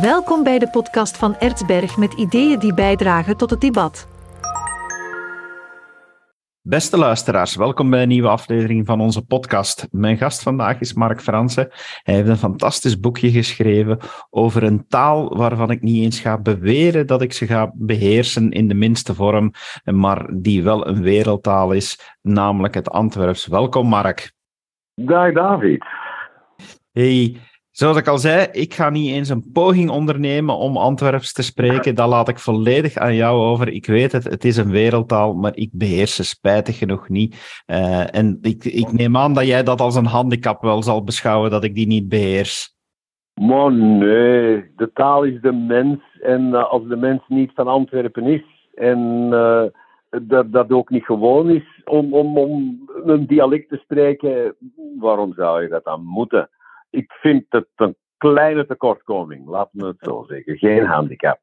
Welkom bij de podcast van Ertsberg met ideeën die bijdragen tot het debat. Beste luisteraars, welkom bij een nieuwe aflevering van onze podcast. Mijn gast vandaag is Mark Fransen. Hij heeft een fantastisch boekje geschreven over een taal waarvan ik niet eens ga beweren dat ik ze ga beheersen in de minste vorm, maar die wel een wereldtaal is, namelijk het Antwerps. Welkom, Mark. Dag, David. Hey, Zoals ik al zei, ik ga niet eens een poging ondernemen om Antwerps te spreken. Dat laat ik volledig aan jou over. Ik weet het, het is een wereldtaal, maar ik beheers ze spijtig genoeg niet. Uh, en ik, ik neem aan dat jij dat als een handicap wel zal beschouwen, dat ik die niet beheers. Maar nee, de taal is de mens. En uh, als de mens niet van Antwerpen is en uh, dat, dat ook niet gewoon is om, om, om een dialect te spreken, waarom zou je dat dan moeten? Ik vind het een kleine tekortkoming, laten we het zo zeggen. Geen handicap.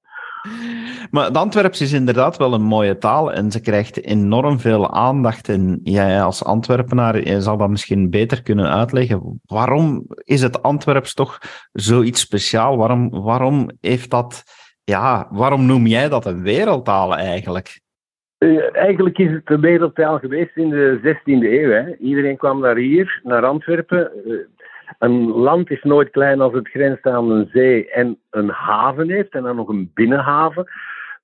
Maar het Antwerps is inderdaad wel een mooie taal en ze krijgt enorm veel aandacht. En jij als Antwerpenaar je zal dat misschien beter kunnen uitleggen. Waarom is het Antwerps toch zoiets speciaal? Waarom, waarom heeft dat, ja, waarom noem jij dat een wereldtaal eigenlijk? Uh, eigenlijk is het een wereldtaal geweest in de 16e eeuw. Hè. Iedereen kwam naar hier, naar Antwerpen. Een land is nooit klein als het grenst aan een zee en een haven heeft en dan nog een binnenhaven.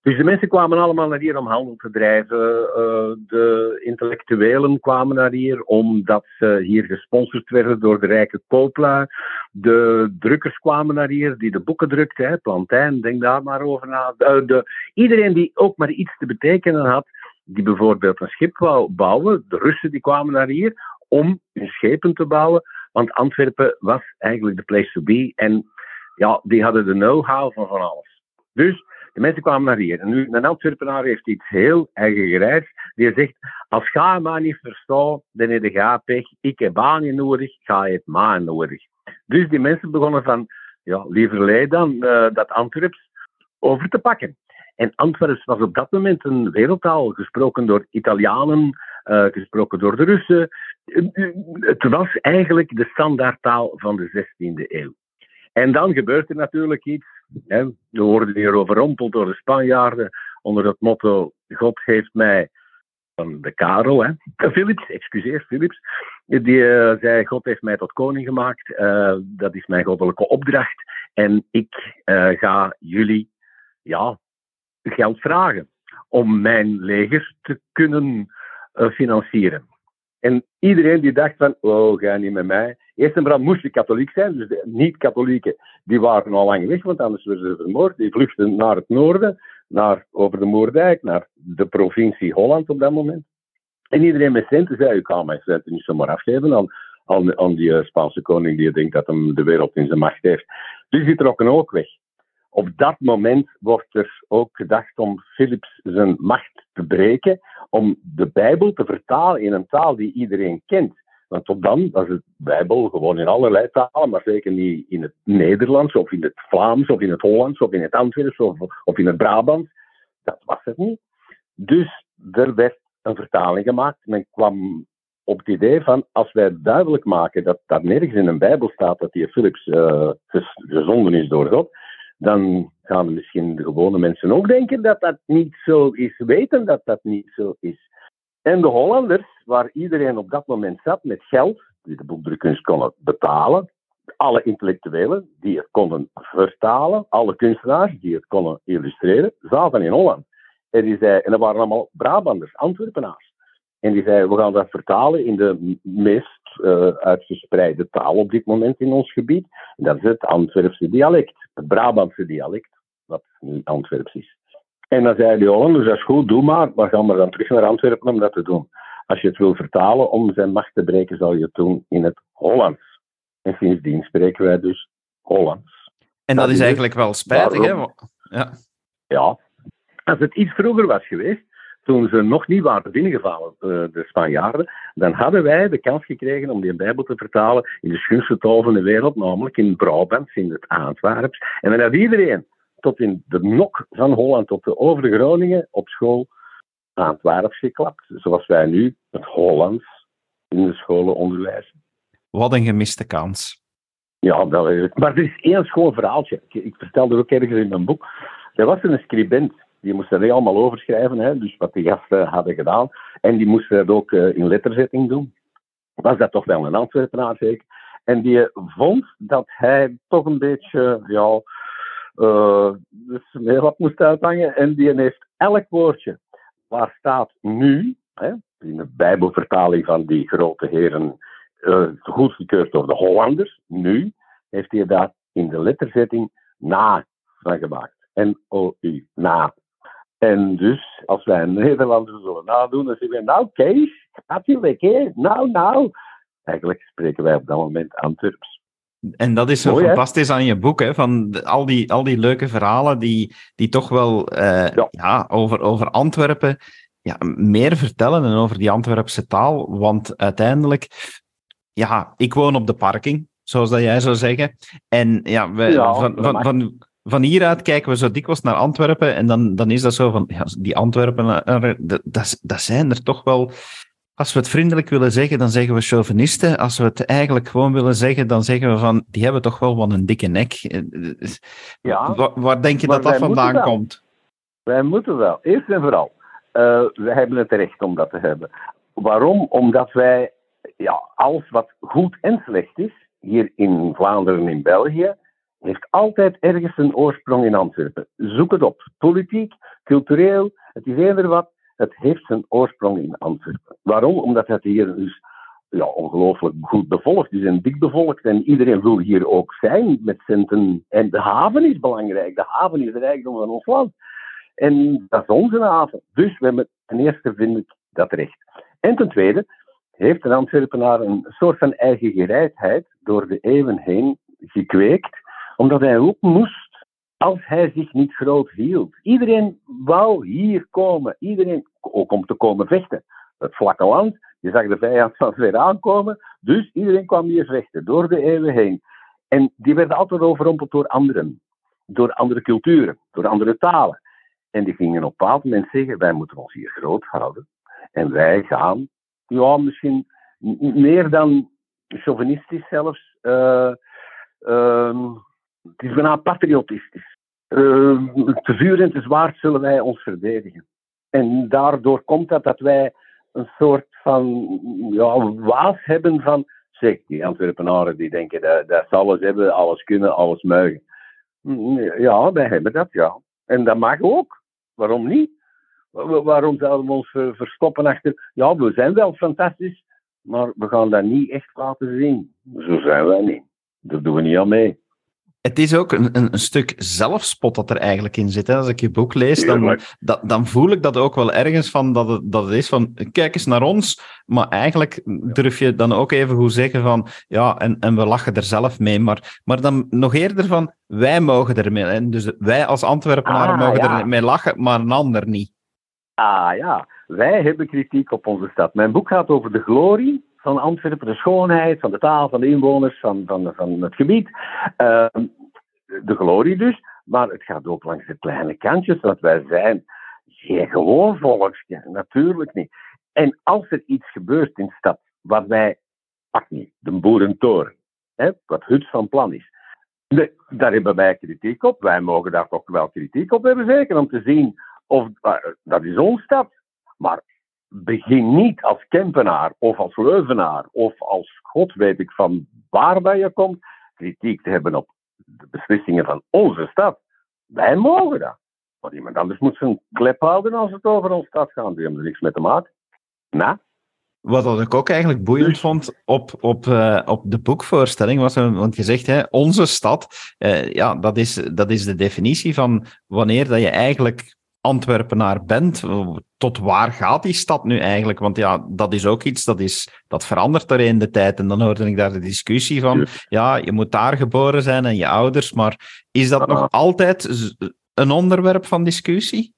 Dus de mensen kwamen allemaal naar hier om handel te drijven. Uh, de intellectuelen kwamen naar hier omdat ze hier gesponsord werden door de rijke kooplui. De drukkers kwamen naar hier die de boeken drukten. Plantijn, denk daar maar over na. Uh, de, iedereen die ook maar iets te betekenen had, die bijvoorbeeld een schip wou bouwen. De Russen die kwamen naar hier om hun schepen te bouwen. Want Antwerpen was eigenlijk de place to be. En ja, die hadden de know-how van van alles. Dus de mensen kwamen naar hier. En nu, een Antwerpenaar heeft iets heel eigen gereis. Die zegt, als ga maar niet verstaan, dan heb je pech. Ik heb baan nodig, ga het maar nodig. Dus die mensen begonnen van, ja, liever dan uh, dat Antwerps over te pakken. En Antwerps was op dat moment een wereldtaal, gesproken door Italianen, uh, gesproken door de Russen. Het was eigenlijk de standaardtaal van de 16e eeuw. En dan gebeurt er natuurlijk iets. Hè. We worden hier overrompeld door de Spanjaarden onder het motto: God heeft mij de Karel, hè. Philips, excuseer, Philips, die uh, zei: God heeft mij tot koning gemaakt. Uh, dat is mijn goddelijke opdracht. En ik uh, ga jullie ja, geld vragen om mijn leger te kunnen financieren. En iedereen die dacht van, oh, ga niet met mij. Eerst en vooral moest je katholiek zijn, dus de niet-katholieken, die waren al lang weg, want anders werden ze vermoord. Die vluchtten naar het noorden, naar, over de Moerdijk, naar de provincie Holland op dat moment. En iedereen met centen zei, ik kan mijn centen niet zomaar afgeven aan, aan, aan die uh, Spaanse koning die denkt dat hem de wereld in zijn macht heeft. Dus die trokken ook weg. Op dat moment wordt er ook gedacht om Philips zijn macht te breken, om de Bijbel te vertalen in een taal die iedereen kent. Want tot dan was het Bijbel gewoon in allerlei talen, maar zeker niet in het Nederlands, of in het Vlaams, of in het Hollands, of in het Antwerps, of, of in het Brabants. Dat was het niet. Dus er werd een vertaling gemaakt. Men kwam op het idee van, als wij duidelijk maken dat daar nergens in een Bijbel staat dat die Philips uh, gezonden is door God, dan gaan misschien de gewone mensen ook denken dat dat niet zo is, weten dat dat niet zo is. En de Hollanders, waar iedereen op dat moment zat met geld, die de boekdrukkunst konden betalen, alle intellectuelen die het konden vertalen, alle kunstenaars die het konden illustreren, zaten in Holland. En, die zei, en dat waren allemaal Brabanders, Antwerpenaars. En die zei, we gaan dat vertalen in de meest uh, uitgespreide taal op dit moment in ons gebied. Dat is het Antwerpse dialect, het Brabantse dialect, wat nu Antwerps is. En dan zei de Hollanders, dat is goed, doe maar, maar gaan we dan terug naar Antwerpen om dat te doen. Als je het wil vertalen om zijn macht te breken, zal je het doen in het Hollands. En sindsdien spreken wij dus Hollands. En dat, dat is eigenlijk wel spijtig, hè? Ja. ja. Als het iets vroeger was geweest, toen ze nog niet waren binnengevallen, uh, de Spanjaarden, dan hadden wij de kans gekregen om die Bijbel te vertalen in de schoonste taal van de wereld, namelijk in Brabant, in het Antwerps. En dan had iedereen, tot in de nok van Holland, tot de over de Groningen, op school Antwerps geklapt, zoals wij nu het Hollands in de scholen onderwijzen. Wat een gemiste kans. Ja, wel eerlijk. Maar er is één schoon verhaaltje. Ik, ik vertelde ook ergens in mijn boek. Er was een scribent, die moest er allemaal overschrijven, hè, dus wat die gasten hadden gedaan. En die moest dat ook uh, in letterzetting doen. Was dat toch wel een Antwerpenaar zeker? En die vond dat hij toch een beetje, ja, uh, dus meer wat moest uithangen. En die heeft elk woordje waar staat nu, hè, in de Bijbelvertaling van die grote heren, uh, goedgekeurd door de Hollanders, nu, heeft hij daar in de letterzetting na van gemaakt. N-O-U, na. En dus, als wij een Nederlander zullen nadoen, dan zeggen we, nou Kees, gaat je lekker, nou, nou. Eigenlijk spreken wij op dat moment Antwerps. En dat is zo Mooi, fantastisch aan je boek, hè? van al die, al die leuke verhalen die, die toch wel uh, ja. ja. over, over Antwerpen ja, meer vertellen en over die Antwerpse taal. Want uiteindelijk, ja, ik woon op de parking, zoals dat jij zou zeggen. En ja, we, ja van, van, van, van, hieruit kijken we zo dikwijls naar Antwerpen en dan, dan is dat zo van, ja, die Antwerpen, dat, dat, dat zijn er toch wel als we het vriendelijk willen zeggen, dan zeggen we chauvinisten. Als we het eigenlijk gewoon willen zeggen, dan zeggen we van, die hebben toch wel wat een dikke nek. Ja, waar, waar denk je dat dat vandaan komt? Wij moeten wel. Eerst en vooral, uh, wij hebben het recht om dat te hebben. Waarom? Omdat wij, ja, alles wat goed en slecht is, hier in Vlaanderen en in België, heeft altijd ergens een oorsprong in Antwerpen. Zoek het op. Politiek, cultureel, het is eender wat het heeft zijn oorsprong in Antwerpen. Waarom? Omdat het hier dus ja, ongelooflijk goed bevolkt is en dik bevolkt. En iedereen wil hier ook zijn met centen. En de haven is belangrijk. De haven is de rijkdom van ons land. En dat is onze haven. Dus we hebben, ten eerste vind ik dat recht. En ten tweede heeft een Antwerpenaar een soort van eigen gereidheid door de eeuwen heen gekweekt, omdat hij ook moest als hij zich niet groot hield. Iedereen wou hier komen. Iedereen, ook om te komen vechten. Het vlakke land, je zag de vijand van ver aankomen. Dus iedereen kwam hier vechten, door de eeuwen heen. En die werden altijd overrompeld door anderen. Door andere culturen, door andere talen. En die gingen op een bepaald moment zeggen, wij moeten ons hier groot houden. En wij gaan, ja, misschien meer dan chauvinistisch zelfs, uh, het is bijna patriotistisch. Uh, te vuur en te zwaard zullen wij ons verdedigen. En daardoor komt dat dat wij een soort van ja, waas hebben van, zeg, die Antwerpenaren die denken dat, dat ze alles hebben, alles kunnen, alles mogen. Ja, wij hebben dat, ja. En dat mag ook. Waarom niet? Waarom zouden we ons verstoppen achter, ja, we zijn wel fantastisch, maar we gaan dat niet echt laten zien. Zo zijn wij niet. Daar doen we niet aan mee het is ook een, een, stuk zelfspot dat er eigenlijk in zit. Hè. Als ik je boek lees, dan, dan voel ik dat ook wel ergens van dat het, dat het is van kijk eens naar ons. Maar eigenlijk durf je dan ook even goed zeggen van ja, en, en we lachen er zelf mee. Maar, maar dan nog eerder van wij mogen ermee. Hè. Dus wij als Antwerpenaren ah, mogen ja. ermee lachen, maar een ander niet. Ah ja, wij hebben kritiek op onze stad. Mijn boek gaat over de glorie van Antwerpen, de schoonheid van de taal, van de inwoners, van, van, van het gebied. Uh, de glorie dus, maar het gaat ook langs de kleine kantjes, want wij zijn geen gewoon volksje, natuurlijk niet. En als er iets gebeurt in de stad, wat wij, pak niet, de boerentoren, hè, wat Huts van plan is, de, daar hebben wij kritiek op. Wij mogen daar toch wel kritiek op hebben, zeker, om te zien of uh, dat is onze stad. Maar begin niet als Kempenaar of als Leuvenaar of als God weet ik van waar bij je komt, kritiek te hebben op de beslissingen van onze stad. Wij mogen dat. Maar iemand anders moet zijn klep houden als het over onze stad gaat. Die hebben er niks mee te maken. Nou. Wat ik ook eigenlijk boeiend dus- vond op, op, uh, op de boekvoorstelling was, want je zegt, hè, onze stad, uh, ja, dat is, dat is de definitie van wanneer dat je eigenlijk Antwerpenaar bent, tot waar gaat die stad nu eigenlijk? Want ja, dat is ook iets dat, is, dat verandert er in de tijd. En dan hoorde ik daar de discussie van, ja, je moet daar geboren zijn en je ouders, maar is dat nog altijd een onderwerp van discussie?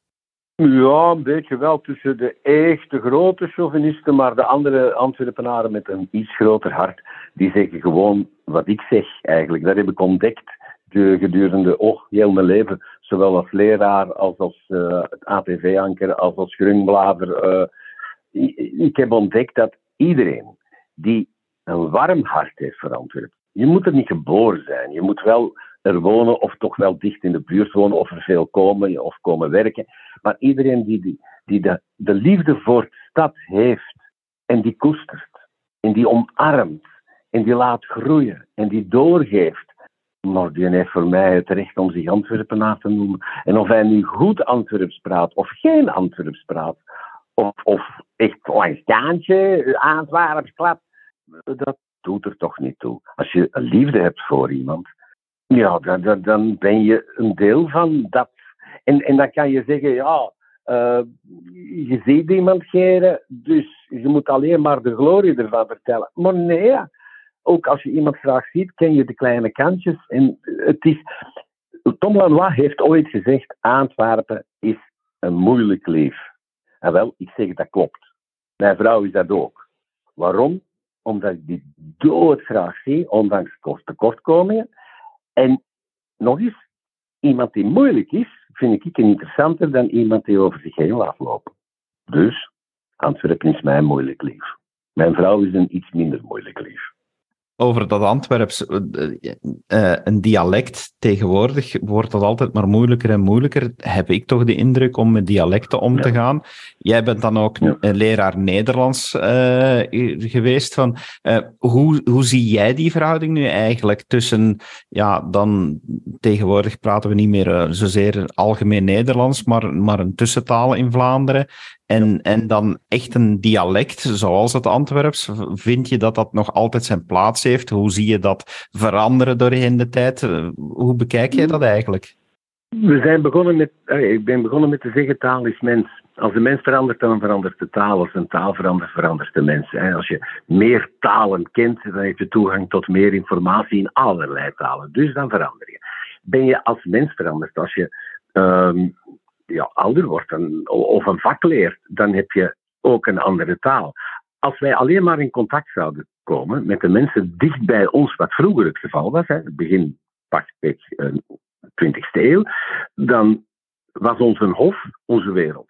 Ja, een beetje wel tussen de echte grote chauvinisten, maar de andere Antwerpenaren met een iets groter hart, die zeggen gewoon wat ik zeg eigenlijk. Dat heb ik ontdekt gedurende oh, heel mijn leven, zowel als leraar als als het ATV-anker, als als grunblader. Uh, ik heb ontdekt dat iedereen die een warm hart heeft Antwerpen, Je moet er niet geboren zijn. Je moet wel er wonen of toch wel dicht in de buurt wonen of er veel komen of komen werken. Maar iedereen die, die, die de, de liefde voor de stad heeft en die koestert en die omarmt en die laat groeien en die doorgeeft, maar die heeft voor mij het recht om zich Antwerpenaar te noemen. En of hij nu goed Antwerps praat of geen Antwerps praat, of, of echt langs kaantje, Antwerps klap, dat doet er toch niet toe. Als je een liefde hebt voor iemand, ja, dan, dan, ben je een deel van dat. En, en dan kan je zeggen, ja, uh, je ziet iemand geren, dus je moet alleen maar de glorie ervan vertellen. Maar nee, ook als je iemand graag ziet, ken je de kleine kantjes. En het is, Tom Lanois heeft ooit gezegd, Antwerpen is een moeilijk lief. En wel, ik zeg dat klopt. Mijn vrouw is dat ook. Waarom? Omdat ik die doodgraag zie, ondanks tekortkomingen. En nog eens, iemand die moeilijk is, vind ik interessanter dan iemand die over zich heen laat lopen. Dus, Antwerpen is mijn moeilijk lief. Mijn vrouw is een iets minder moeilijk lief over dat Antwerps. Uh, uh, een dialect tegenwoordig wordt dat altijd maar moeilijker en moeilijker. Heb ik toch de indruk om met dialecten om te gaan. Jij bent dan ook een leraar Nederlands uh, geweest. Van, hoe, hoe zie jij die verhouding nu eigenlijk tussen, ja, dan tegenwoordig praten we niet meer zozeer algemeen Nederlands, maar, maar een tussentaal in Vlaanderen. En, en dan echt een dialect, zoals het Antwerps, vind je dat dat nog altijd zijn plaats heeft? Hoe zie je dat veranderen doorheen de tijd? Eh, hoe bekijk jij dat eigenlijk? We zijn begonnen met, eh, ik ben begonnen met te zeggen, taal is mens. Als de mens verandert, dan verandert de taal. Als een taal verandert, verandert de mens. Als je meer talen kent, dan heb je toegang tot meer informatie in allerlei talen. Dus dan verander je. Ben je als mens veranderd, als je ehm, ja, ouder wordt of een vak leert, dan heb je ook een andere taal. Als wij alleen maar in contact zouden komen met de mensen dicht bij ons, wat vroeger het geval was, hè, begin uh, 20e eeuw, dan was onze hof onze wereld.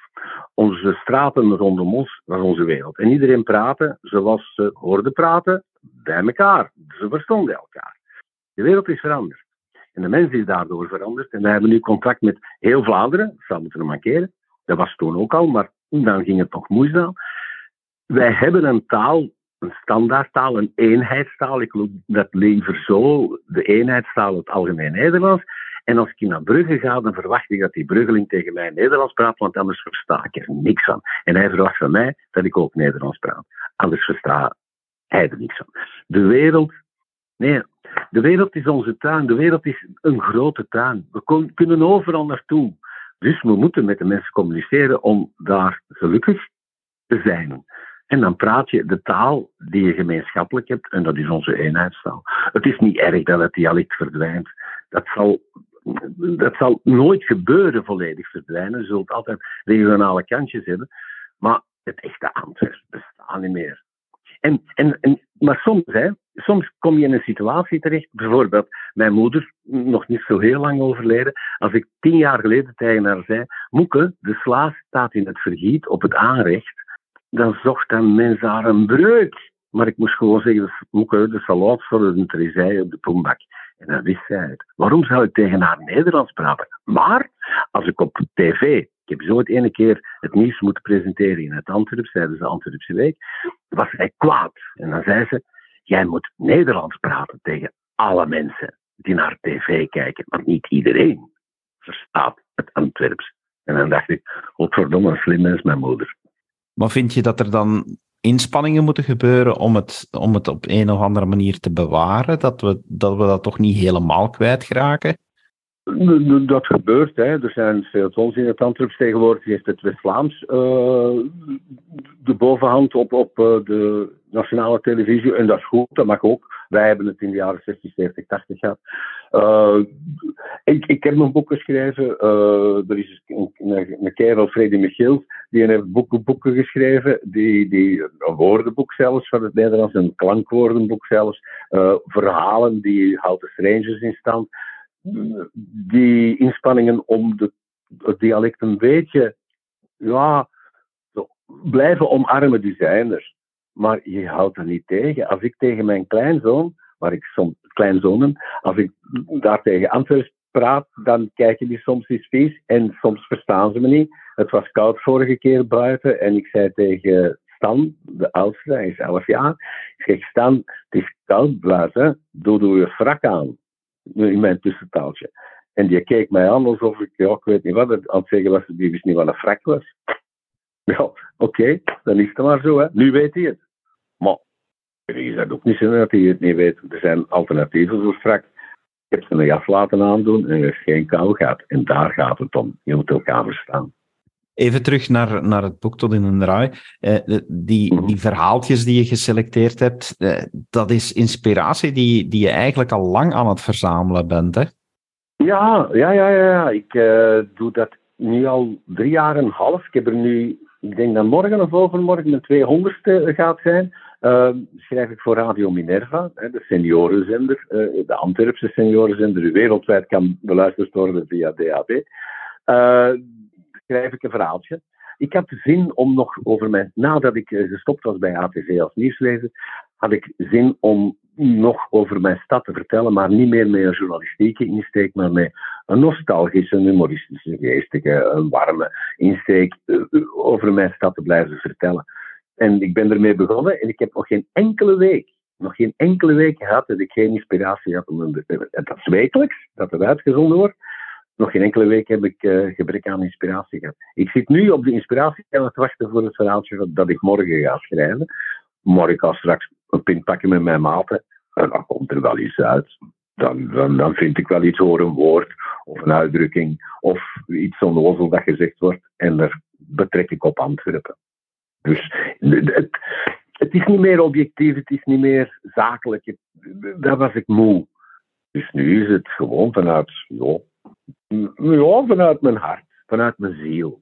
Onze straten rondom ons was onze wereld. En iedereen praatte zoals ze hoorden praten, bij elkaar. Ze verstonden elkaar. De wereld is veranderd. En de mens is daardoor veranderd. En wij hebben nu contact met heel Vlaanderen. Zou moeten mankeren. Dat was toen ook al, maar dan ging het nog moeizaam. Wij hebben een taal, een standaardtaal, een eenheidstaal. Ik dat liever zo, de eenheidstaal, het algemeen Nederlands. En als ik naar Brugge ga, dan verwacht ik dat die Bruggeling tegen mij Nederlands praat, want anders versta ik er niks van. En hij verwacht van mij dat ik ook Nederlands praat. Anders versta hij er niks van. De wereld, nee, de wereld is onze tuin. De wereld is een grote tuin. We kunnen overal naartoe. Dus we moeten met de mensen communiceren om daar gelukkig te zijn. En dan praat je de taal die je gemeenschappelijk hebt, en dat is onze eenheidstaal. Het is niet erg dat het dialect verdwijnt. Dat zal, dat zal nooit gebeuren, volledig verdwijnen. Je zult altijd regionale kantjes hebben. Maar het echte Antwerp bestaat niet meer. En, en, en, maar soms, hè, soms kom je in een situatie terecht, bijvoorbeeld mijn moeder, nog niet zo heel lang overleden, als ik tien jaar geleden tegen haar zei, Moeke, de slaas staat in het vergiet op het aanrecht, dan zocht een mens daar een breuk. Maar ik moest gewoon zeggen, Moeke, de salat voor een trizij op de poembak. En dan wist zij het. Waarom zou ik tegen haar Nederlands praten? Maar als ik op tv ik heb zo het ene keer het nieuws moeten presenteren in het Antwerps tijdens de Antwerpse Week. Was zij kwaad. En dan zei ze: Jij moet Nederlands praten tegen alle mensen die naar tv kijken. Want niet iedereen verstaat het Antwerps. En dan dacht ik: Godverdomme, een slim mens, mijn moeder. Maar vind je dat er dan inspanningen moeten gebeuren om het, om het op een of andere manier te bewaren? Dat we dat, we dat toch niet helemaal kwijtraken? Dat gebeurt. Hè. Er zijn veel tons in het Antwerps. Tegenwoordig heeft het West-Vlaams uh, de bovenhand op, op uh, de nationale televisie. En dat is goed, dat mag ook. Wij hebben het in de jaren 60, 70, 80 gehad. Uh, ik, ik heb een boek geschreven. er is een, een, kerel, Freddy Michiels, die heeft boeken, boeken geschreven. Die, die, een woordenboek zelfs van het Nederlands, een klankwoordenboek zelfs. verhalen, die houdt de strangers in stand die inspanningen om de, het dialect een beetje ja, blijven omarmen, die zijn er. Maar je houdt er niet tegen. Als ik tegen mijn kleinzoon, waar ik soms kleinzonen, als ik daar tegen Antwerpen praat, dan kijken die soms eens vies en soms verstaan ze me niet. Het was koud vorige keer buiten en ik zei tegen Stan, de oudste, hij is 11 jaar, ik zeg Stan, het is koud buiten, doe, doe je frak aan. In mijn tussentaaltje. En die keek mij aan alsof ik, ja, ik weet niet wat, aan het zeggen was, die wist niet wat een frak was. Ja, oké, dan is het maar zo. Hè. Nu weet hij het. Maar is dat ook niet zo dat hij het niet weet. Er zijn alternatieven voor frak. Ik heb ze een jas laten aandoen en er is geen kou gehad. En daar gaat het om. Je moet elkaar verstaan. Even terug naar, naar het boek Tot in een Draai. Eh, die, mhm. die verhaaltjes die je geselecteerd hebt, eh, dat is inspiratie die, die je eigenlijk al lang aan het verzamelen bent, hè? Ja, ja, ja, ja. Ik uh, doe dat nu al drie jaar en een half. Ik heb er nu, ik denk dat morgen of overmorgen mijn 200ste gaat zijn. Uh, schrijf ik voor Radio Minerva, hè, de seniorenzender, de Antwerpse seniorenzender, die wereldwijd kan beluisterd worden via DAB. Schrijf ik een verhaaltje. Ik had zin om nog over mijn, nadat ik gestopt was bij ATV als nieuwslezer, had ik zin om nog over mijn stad te vertellen, maar niet meer met een journalistieke insteek, maar met een nostalgische, humoristische, geestige, een warme insteek over mijn stad te blijven vertellen. En ik ben ermee begonnen en ik heb nog geen enkele week, nog geen enkele week gehad dat ik geen inspiratie had om dat is wekelijks, dat het uitgezonden wordt. Nog geen enkele week heb ik uh, gebrek aan inspiratie gehad. Ik zit nu op de inspiratie en het wachten voor het verhaaltje dat ik morgen ga schrijven. Morgen ga straks een pint pakken met mijn maten en dan komt er wel iets uit. Dan, dan, vind ik wel iets hoor, een woord of een uitdrukking of iets onnozel dat gezegd wordt en daar betrek ik op Antwerpen. Dus het, het is niet meer objectief, het is niet meer zakelijk. daar was ik moe. Dus nu is het gewoon vanuit, ja, ja, vanuit mijn hart, vanuit mijn ziel.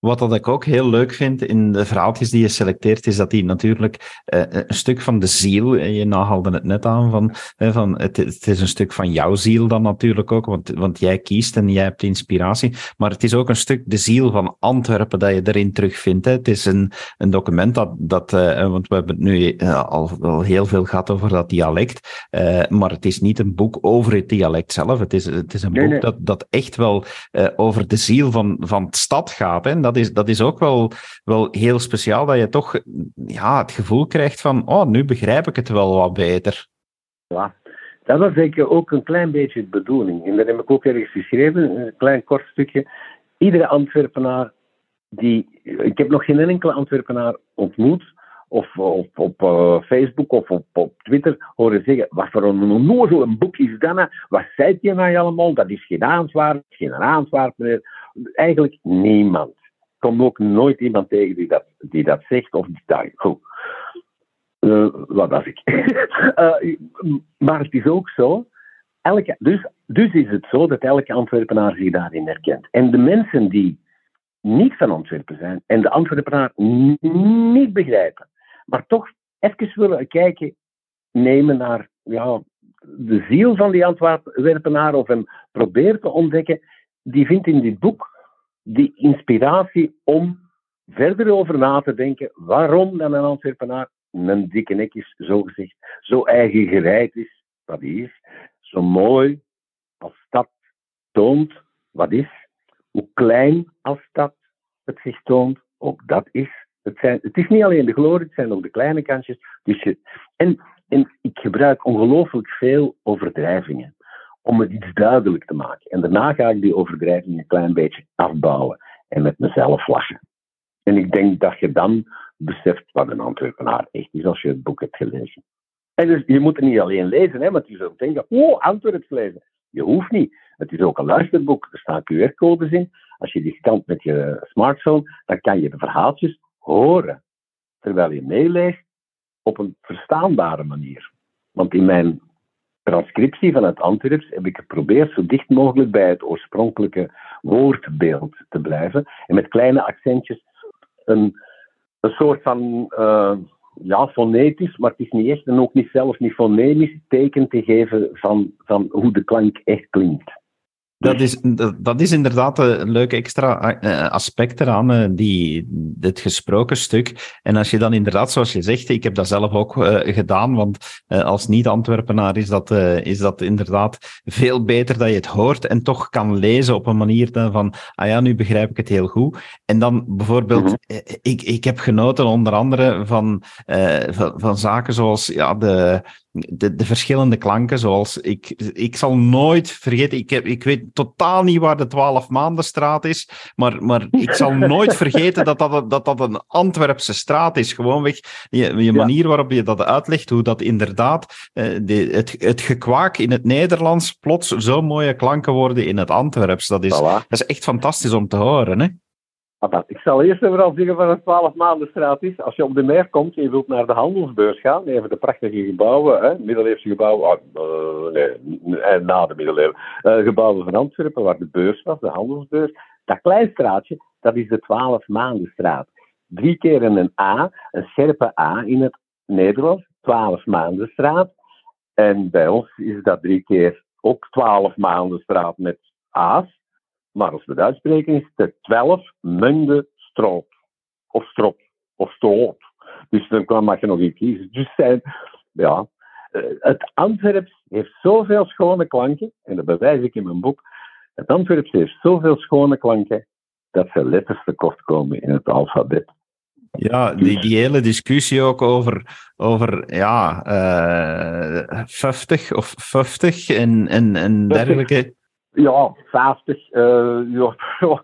Wat dat ik ook heel leuk vind in de verhaaltjes die je selecteert, is dat die natuurlijk uh, een stuk van de ziel, je nahaalde het net aan, van, van het, het, is een stuk van jouw ziel dan natuurlijk ook, want, want jij kiest en jij hebt inspiratie, maar het is ook een stuk de ziel van Antwerpen dat je erin terugvindt. Hè. Het is een, een document dat, dat want we hebben het nu al, al heel veel gehad over dat dialect, maar het is niet een boek over het dialect zelf, het is, het is een boek Dat, dat echt wel over de ziel van, van de stad gaat. Hè dat is, dat is ook wel, wel heel speciaal, dat je toch ja, het gevoel krijgt van, oh, nu begrijp ik het wel wat beter. Ja, dat was zeker ook een klein beetje de bedoeling. En dat heb ik ook ergens geschreven, een klein kort stukje. Iedere Antwerpenaar die... Ik heb nog geen enkele Antwerpenaar ontmoet of, op uh, Facebook of op, Twitter horen zeggen: wat voor een onnozel een boek is dat? Wat zei je nou allemaal? Dat is geen aanzwaar, geen aanzwaar meer. Eigenlijk niemand kom ook nooit iemand tegen die dat, die dat zegt of die dat. Goed. Uh, wat was ik? uh, maar het is ook zo. Elke, dus, dus is het zo dat elke Antwerpenaar zich daarin herkent. En de mensen die niet van Antwerpen zijn en de Antwerpenaar niet begrijpen, maar toch even willen kijken, nemen naar ja, de ziel van die Antwerpenaar of hem proberen te ontdekken, die vindt in dit boek die inspiratie om verder over na te denken waarom dan een Antwerpenaar een dikke nek is, zo gezegd, zo eigen gereid is, wat is, zo mooi als stad toont, wat is, hoe klein als stad het zich toont, ook dat is. Het, zijn, het is niet alleen de glorie, het zijn ook de kleine kantjes. Dus je, en, en ik gebruik ongelooflijk veel overdrijvingen om het iets duidelijk te maken. En daarna ga ik die overdrijving een klein beetje afbouwen en met mezelf lachen. En ik denk dat je dan beseft wat een Antwerpenaar echt is als je het boek hebt gelezen. En dus, je moet het niet alleen lezen, hè, want je zult denken, oh, Antwerps lezen. Je hoeft niet. Het is ook een luisterboek. Er staan QR-codes in. Als je die scant met je smartphone, dan kan je de verhaaltjes horen. Terwijl je meeleest op een verstaanbare manier. Want in mijn transcriptie van het Antwerps heb ik geprobeerd zo dicht mogelijk bij het oorspronkelijke woordbeeld te blijven. En met kleine accentjes een, een soort van, uh, ja, fonetisch, maar het is niet echt en ook niet zelf niet fonemisch teken te geven van, van hoe de klank echt klinkt. Dat is, dat, is inderdaad een leuk extra eh, aspect eraan, eh, die, het gesproken stuk. En als je dan inderdaad, zoals je zegt, ik heb dat zelf ook gedaan, want als niet-Antwerpenaar is, dat, is dat inderdaad veel beter dat je het hoort en toch kan lezen op een manier van, ah ja, nu begrijp ik het heel goed. En dan bijvoorbeeld, -hmm. ik, ik heb genoten onder andere van, van, van, zaken zoals ja, de, de, de verschillende klanken, zoals ik, ik zal nooit vergeten, ik, heb, ik weet totaal niet waar de 12 maandenstraat is, maar, maar ik zal nooit vergeten dat dat, dat dat een Antwerpse straat is. Gewoonweg je, je manier waarop je dat uitlegt, hoe dat inderdaad uh, de, het, het gekwaak in het Nederlands plots zo mooie klanken worden in het Antwerps. Dat is, voilà. dat is echt fantastisch om te horen. Hè? Ik zal eerst en vooral zeggen wat een 12 maanden straat is. Als je op de meer komt en je wilt naar de handelsbeurs gaan, even de prachtige gebouwen, hè, middeleeuwse gebouwen, uh, nee, na de middeleeuwen, uh, gebouwen van Antwerpen, waar de beurs was, de handelsbeurs. Dat klein straatje, dat is de 12 maanden straat. Drie keer een A, een scherpe A in het Nederlands, 12 maanden straat. En bij ons is dat drie keer ook 12 maanden straat met A's. Maar als we het uitspreken is het 12 munde stroop. Of strop. Of stroop. Dus dan mag je nog iets kiezen. Dus zijn, ja, eh, het Antwerps heeft zoveel schone klanken, en dat bewijs ik in mijn boek. Het Antwerps heeft zoveel schone klanken dat ze letters tekort komen in het alfabet. Ja, die, die hele discussie ook over, over ja, uh, eh, 50 of 50 en, en, en dergelijke. Ja, 50. Uh, ja,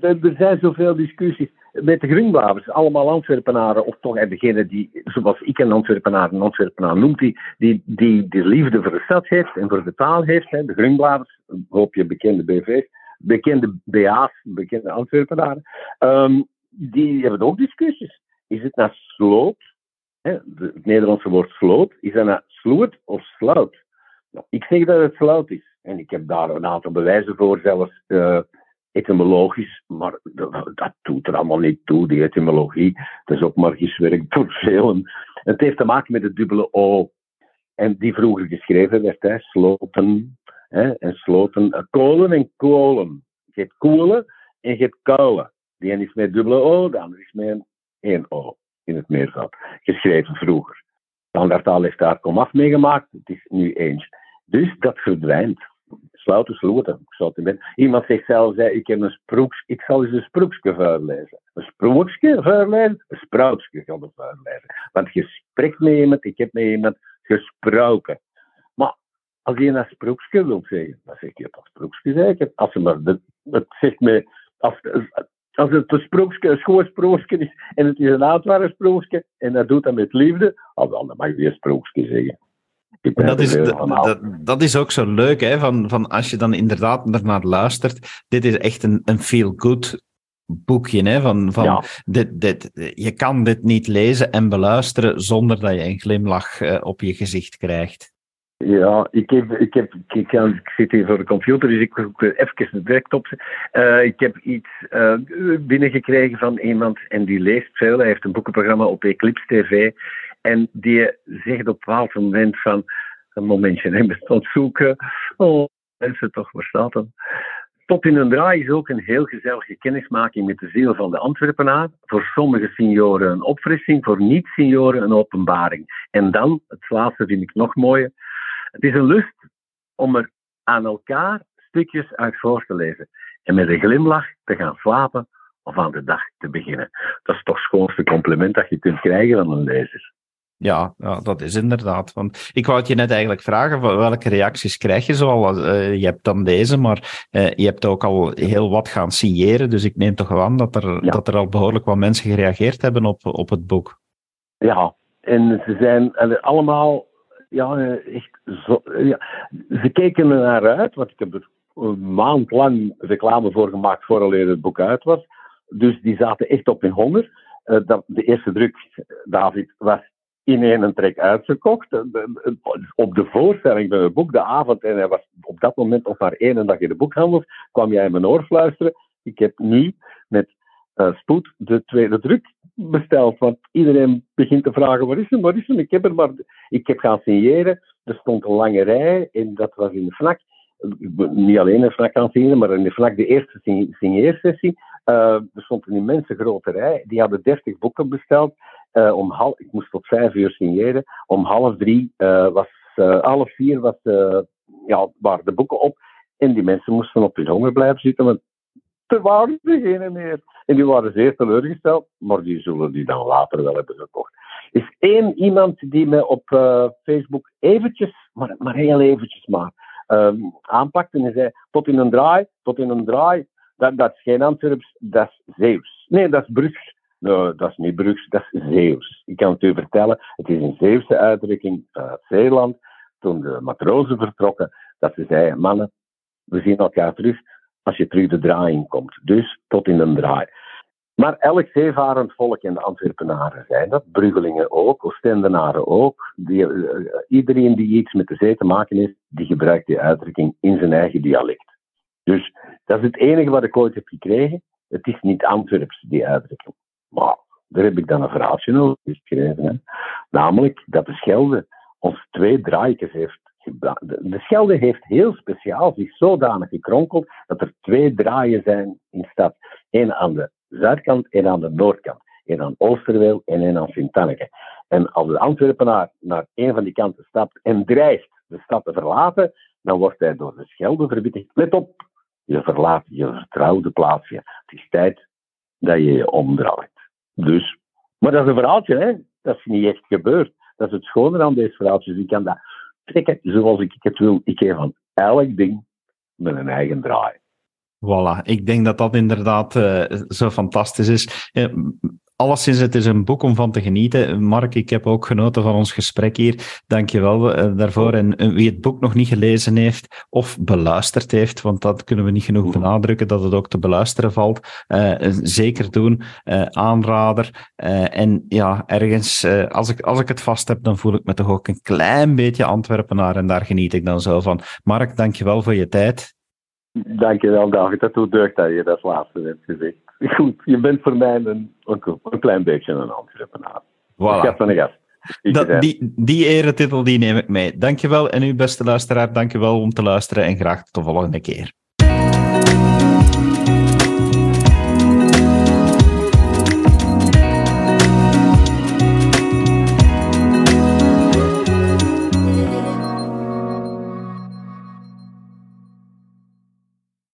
er zijn zoveel discussies. Met de Groenblabers, allemaal Antwerpenaren, of toch degene die, zoals ik een Antwerpenaar, een Antwerpenaar noemt, die, die, die, liefde voor de stad heeft en voor de taal heeft. Hè. De Groenblabers, hoop je bekende BV's, bekende BA's, bekende Antwerpenaren, um, die hebben ook discussies. Is het naar sloot, hè, het Nederlandse woord sloot, is dat naar sloot of slout? Nou, ik zeg dat het slout is. En ik heb daar een aantal bewijzen voor, zelfs uh, etymologisch, maar dat, doet er allemaal niet toe, die etymologie. Dat is ook maar giswerk voor velen. Het heeft te maken met de dubbele O. En die vroeger geschreven werd, hè, sloten, hè, en sloten, uh, kolen en kolen. Je hebt koelen en je hebt kuilen. Die ene is met dubbele O, de andere is met één O in het meervoud. Geschreven vroeger. Standaardtaal heeft daar komaf meegemaakt, het is nu eens. Dus dat verdwijnt sluiten sloten. Iemand zegt zelfs, ik heb een sproeks, ik zal eens een sproekje voorlezen. Een sprookje voorlezen, een sprookje gaan we. Want je spreekt met iemand, ik heb met iemand gesproken. Maar als je een sprookje wilt zeggen, dan zeg je dat sprookje zeker. Als je maar, zegt me, als, het een sprookje, een schoon sprookje is, en het is een Antwerpen sprookje, en dat doet dat met liefde, dan mag je een sprookje zeggen. Dat is, dat, dat, is ook zo leuk, hè, van, van als je dan inderdaad ernaar luistert. Dit is echt een, een feel-good boekje. Hè, van, van dit, dit, je kan dit niet lezen en beluisteren zonder dat je een glimlach uh, op je gezicht krijgt. Ja, ik, heb, ik, heb, ik, kan, ik zit hier voor de computer, dus ik moet even direct op. Uh, ik heb iets uh, binnengekregen van iemand en die leest veel. Hij heeft een boekenprogramma op Eclipse TV. En die zegt op een bepaald moment van, een momentje, en ben aan het zoeken. Oh, mensen toch, waar staat dat? Tot in een draai is ook een heel gezellige kennismaking met de ziel van de Antwerpenaar. Voor sommige senioren een opfrissing, voor niet-senioren een openbaring. En dan, het laatste vind ik nog mooier, het is een lust om er aan elkaar stukjes uit voor te lezen. En met een glimlach te gaan slapen of aan de dag te beginnen. Dat is toch het schoonste compliment dat je kunt krijgen van een lezer. Ja, ja, dat is inderdaad. Want ik wou het je net eigenlijk vragen, welke reacties krijg je zoal? Uh, je hebt dan deze, maar uh, je hebt ook al heel wat gaan signeren. Dus ik neem toch wel aan dat er, dat er al behoorlijk wat mensen gereageerd hebben op, op het boek. Ja, en ze zijn allemaal ja, echt zo, ja, ze keken er naar uit, want ik heb er een maand lang reclame voor gemaakt voordat het boek uit was. Dus die zaten echt op hun honger. Uh, de eerste druk, David, was in één trek uitgekocht. Op de voorstelling van het boek, de avond, en hij was op dat moment nog maar één dag in de boekhandel, kwam jij in mijn oor fluisteren. Ik heb nu met uh, spoed de tweede druk besteld. Want iedereen begint te vragen: waar is hem, waar is hem? Ik heb er maar. Ik heb gaan signeren. Er stond een lange rij en dat was in de vlak. niet alleen een FNAC aan zingen, maar in de FNAC de eerste signeersessie. Uh, er stond een immense grote rij. Die hadden 30 boeken besteld. Uh, om half, ik moest tot vijf uur signeren. Om half drie uh, was, half vier was, ja, waren de boeken op. En die mensen moesten op hun honger blijven zitten, want er waren geen meer. En die waren zeer teleurgesteld, maar die zullen die dan later wel hebben gekocht. Is één iemand die me op Facebook eventjes, maar, maar heel eventjes maar, um, aanpakte en zei, tot in een draai, tot in een draai, dat, dat is geen Antwerps, dat is Zeeuws. Nee, dat is Brugs. Nee, dat is niet Brugs, dat is Zeeuws. Ik kan het u vertellen, het is een Zeeuwse uitdrukking uit Zeeland, toen de matrozen vertrokken, dat ze zeiden, mannen, we zien elkaar terug als je terug de draaiing komt. Dus tot in een draai. Maar elk zeevarend volk in de Antwerpenaren zijn dat, Bruggelingen ook, Oostendenaren ook. Die, uh, iedereen die iets met de zee te maken heeft, die gebruikt die uitdrukking in zijn eigen dialect. Dus dat is het enige wat ik ooit heb gekregen. Het is niet Antwerps, die uitdrukking. Maar daar heb ik dan een verhaaltje over geschreven. Namelijk dat de Schelde ons twee draaikjes heeft de Schelde heeft heel speciaal zich zodanig gekronkeld dat er twee draaien zijn in stad. Eén aan de zuidkant, één aan de noordkant. Eén aan Oosterweel en één aan Sint-Anneke. En als de Antwerpenaar naar een van die kanten stapt en dreigt de stad te verlaten, dan wordt hij door de Schelde verbitterd. Let op, je verlaat je vertrouwde plaatsje. Het is tijd dat je je omdraait. Dus, maar dat is een verhaaltje, hè? Dat is niet echt gebeurd. Dat is het schone aan deze verhaaltjes. Ik kan dat trekken zoals ik het wil. Ik geef van elk ding met een eigen draai. Voilà, ik denk dat dat inderdaad uh, zo fantastisch is. Uh, alleszins, het is een boek om van te genieten. Mark, ik heb ook genoten van ons gesprek hier. Dank je wel uh, daarvoor. En wie het boek nog niet gelezen heeft of beluisterd heeft, want dat kunnen we niet genoeg benadrukken, dat het ook te beluisteren valt, zeker doen. aanrader. en ja, ergens, als, ik, als ik het vast heb, dan voel ik me toch ook een klein beetje Antwerpenaar en daar geniet ik dan zo van. Mark, dank je wel voor je tijd. Dankjewel, David. Dat doet deugd dat je dat laatste hebt gezegd. Goed, je bent voor mij een, een klein beetje een entrepreneur. Voilà. van de gast. Dat, die, die eretitel die neem ik mee. Dankjewel en uw beste luisteraar, dankjewel om te luisteren en graag tot de volgende keer.